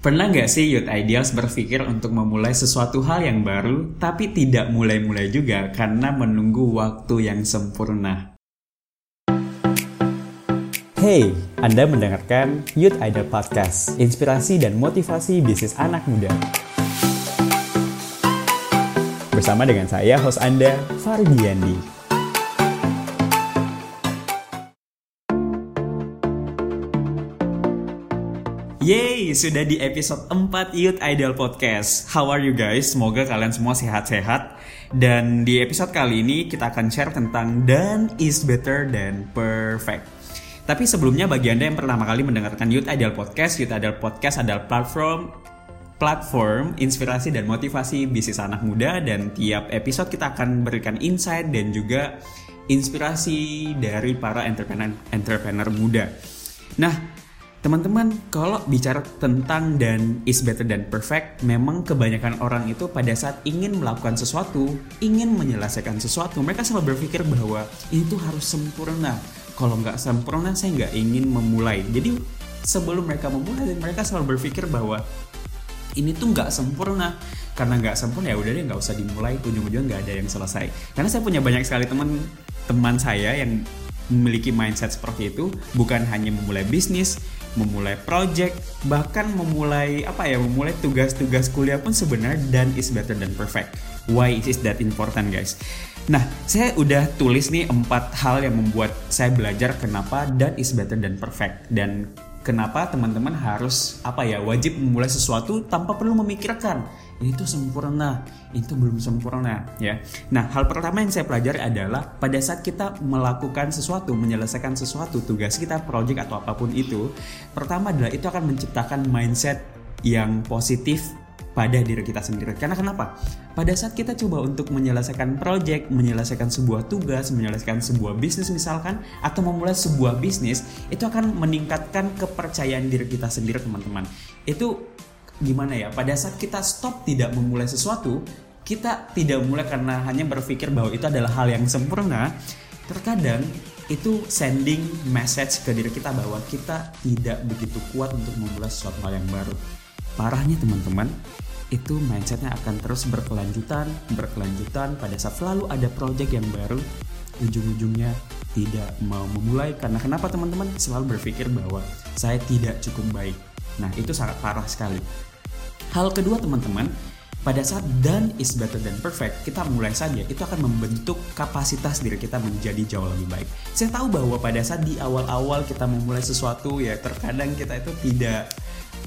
Pernah nggak sih Youth Ideals berpikir untuk memulai sesuatu hal yang baru, tapi tidak mulai-mulai juga karena menunggu waktu yang sempurna? Hey, Anda mendengarkan Youth Idol Podcast, inspirasi dan motivasi bisnis anak muda. Bersama dengan saya, host Anda, Fardiandi. Yeay, sudah di episode 4 Youth Idol Podcast. How are you guys? Semoga kalian semua sehat-sehat. Dan di episode kali ini kita akan share tentang done is better than perfect. Tapi sebelumnya bagi Anda yang pertama kali mendengarkan Youth Idol Podcast, Youth Idol Podcast adalah platform platform inspirasi dan motivasi bisnis anak muda dan tiap episode kita akan berikan insight dan juga inspirasi dari para entrepreneur entrepreneur muda. Nah, Teman-teman, kalau bicara tentang dan is better than perfect, memang kebanyakan orang itu pada saat ingin melakukan sesuatu, ingin menyelesaikan sesuatu, mereka selalu berpikir bahwa itu harus sempurna. Kalau nggak sempurna, saya nggak ingin memulai. Jadi sebelum mereka memulai, mereka selalu berpikir bahwa ini tuh nggak sempurna karena nggak sempurna ya udah deh nggak usah dimulai ujung-ujung nggak ada yang selesai karena saya punya banyak sekali teman teman saya yang memiliki mindset seperti itu bukan hanya memulai bisnis memulai project, bahkan memulai apa ya, memulai tugas-tugas kuliah pun sebenarnya done is better than perfect. Why is that important guys? Nah, saya udah tulis nih empat hal yang membuat saya belajar kenapa done is better than perfect dan kenapa teman-teman harus apa ya wajib memulai sesuatu tanpa perlu memikirkan itu sempurna, itu belum sempurna ya. Nah, hal pertama yang saya pelajari adalah pada saat kita melakukan sesuatu, menyelesaikan sesuatu, tugas kita, project atau apa pun itu, pertama adalah itu akan menciptakan mindset yang positif pada diri kita sendiri. Karena kenapa? Pada saat kita coba untuk menyelesaikan project, menyelesaikan sebuah tugas, menyelesaikan sebuah bisnis misalkan, atau memulai sebuah bisnis, itu akan meningkatkan kepercayaan diri kita sendiri teman-teman. Itu gimana ya pada saat kita stop tidak memulai sesuatu kita tidak mulai karena hanya berpikir bahwa itu adalah hal yang sempurna terkadang itu sending message ke diri kita bahwa kita tidak begitu kuat untuk memulai sesuatu hal yang baru parahnya teman-teman itu mindsetnya akan terus berkelanjutan berkelanjutan. Pada saat selalu ada project yang baru ujung-ujungnya tidak mau memulai. Karena kenapa teman-teman? Selalu berpikir bahwa saya tidak cukup baik. Nah itu sangat parah sekali. Hal kedua teman-teman, pada saat done is better than perfect, kita mulai saja itu akan membentuk kapasitas diri kita menjadi jauh lebih baik. Saya tahu bahwa pada saat di awal-awal kita memulai sesuatu ya terkadang kita itu tidak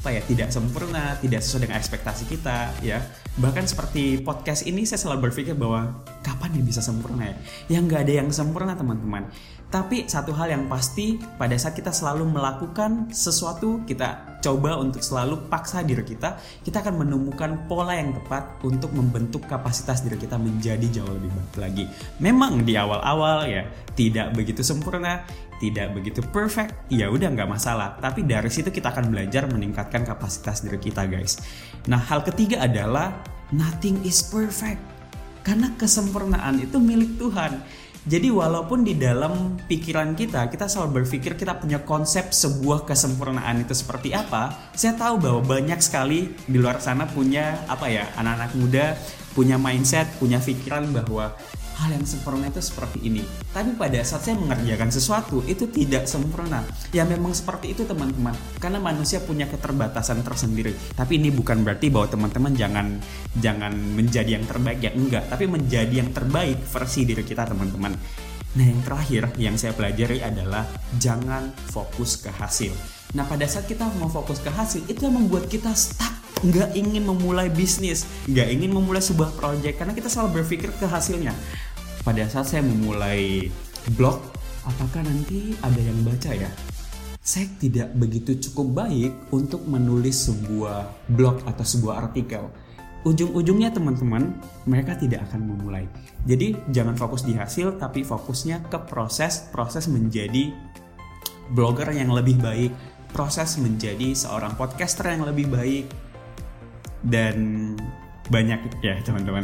apa ya tidak sempurna, tidak sesuai dengan ekspektasi kita ya. Bahkan seperti podcast ini saya selalu berpikir bahwa kapan ya bisa sempurna ya? Yang nggak ada yang sempurna teman-teman. Tapi satu hal yang pasti pada saat kita selalu melakukan sesuatu, kita coba untuk selalu paksa diri kita, kita akan menemukan pola yang tepat untuk membentuk kapasitas diri kita menjadi jauh lebih baik lagi. Memang di awal-awal ya tidak begitu sempurna, tidak begitu perfect, ya udah nggak masalah. Tapi dari situ kita akan belajar meningkatkan kapasitas diri kita, guys. Nah, hal ketiga adalah nothing is perfect. Karena kesempurnaan itu milik Tuhan jadi walaupun di dalam pikiran kita kita selalu berpikir kita punya konsep sebuah kesempurnaan itu seperti apa, saya tahu bahwa banyak sekali di luar sana punya apa ya anak-anak muda punya mindset, punya pikiran bahwa hal yang sempurna itu seperti ini. Tapi pada saat saya mengerjakan sesuatu itu tidak sempurna. Ya memang seperti itu teman-teman. Karena manusia punya keterbatasan tersendiri. Tapi ini bukan berarti bahwa teman-teman jangan jangan menjadi yang terbaik ya enggak, tapi menjadi yang terbaik versi diri kita teman-teman. Nah yang terakhir yang saya pelajari adalah jangan fokus ke hasil. Nah pada saat kita mau fokus ke hasil itu yang membuat kita stuck nggak ingin memulai bisnis, nggak ingin memulai sebuah proyek karena kita selalu berpikir ke hasilnya. Pada saat saya memulai blog, apakah nanti ada yang baca ya? Saya tidak begitu cukup baik untuk menulis sebuah blog atau sebuah artikel. Ujung-ujungnya teman-teman, mereka tidak akan memulai. Jadi jangan fokus di hasil, tapi fokusnya ke proses, proses menjadi blogger yang lebih baik, proses menjadi seorang podcaster yang lebih baik, dan banyak ya teman-teman.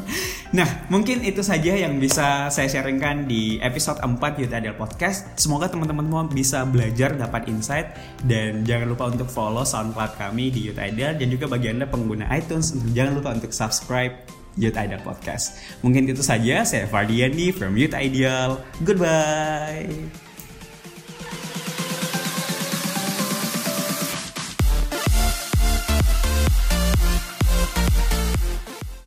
Nah mungkin itu saja yang bisa saya sharingkan di episode 4 Youth Ideal Podcast. Semoga teman-teman semua bisa belajar, dapat insight dan jangan lupa untuk follow SoundCloud kami di Youth Ideal dan juga bagi anda pengguna iTunes jangan lupa untuk subscribe Youth Ideal Podcast. Mungkin itu saja. Saya Fardiani from Youth Ideal. Goodbye.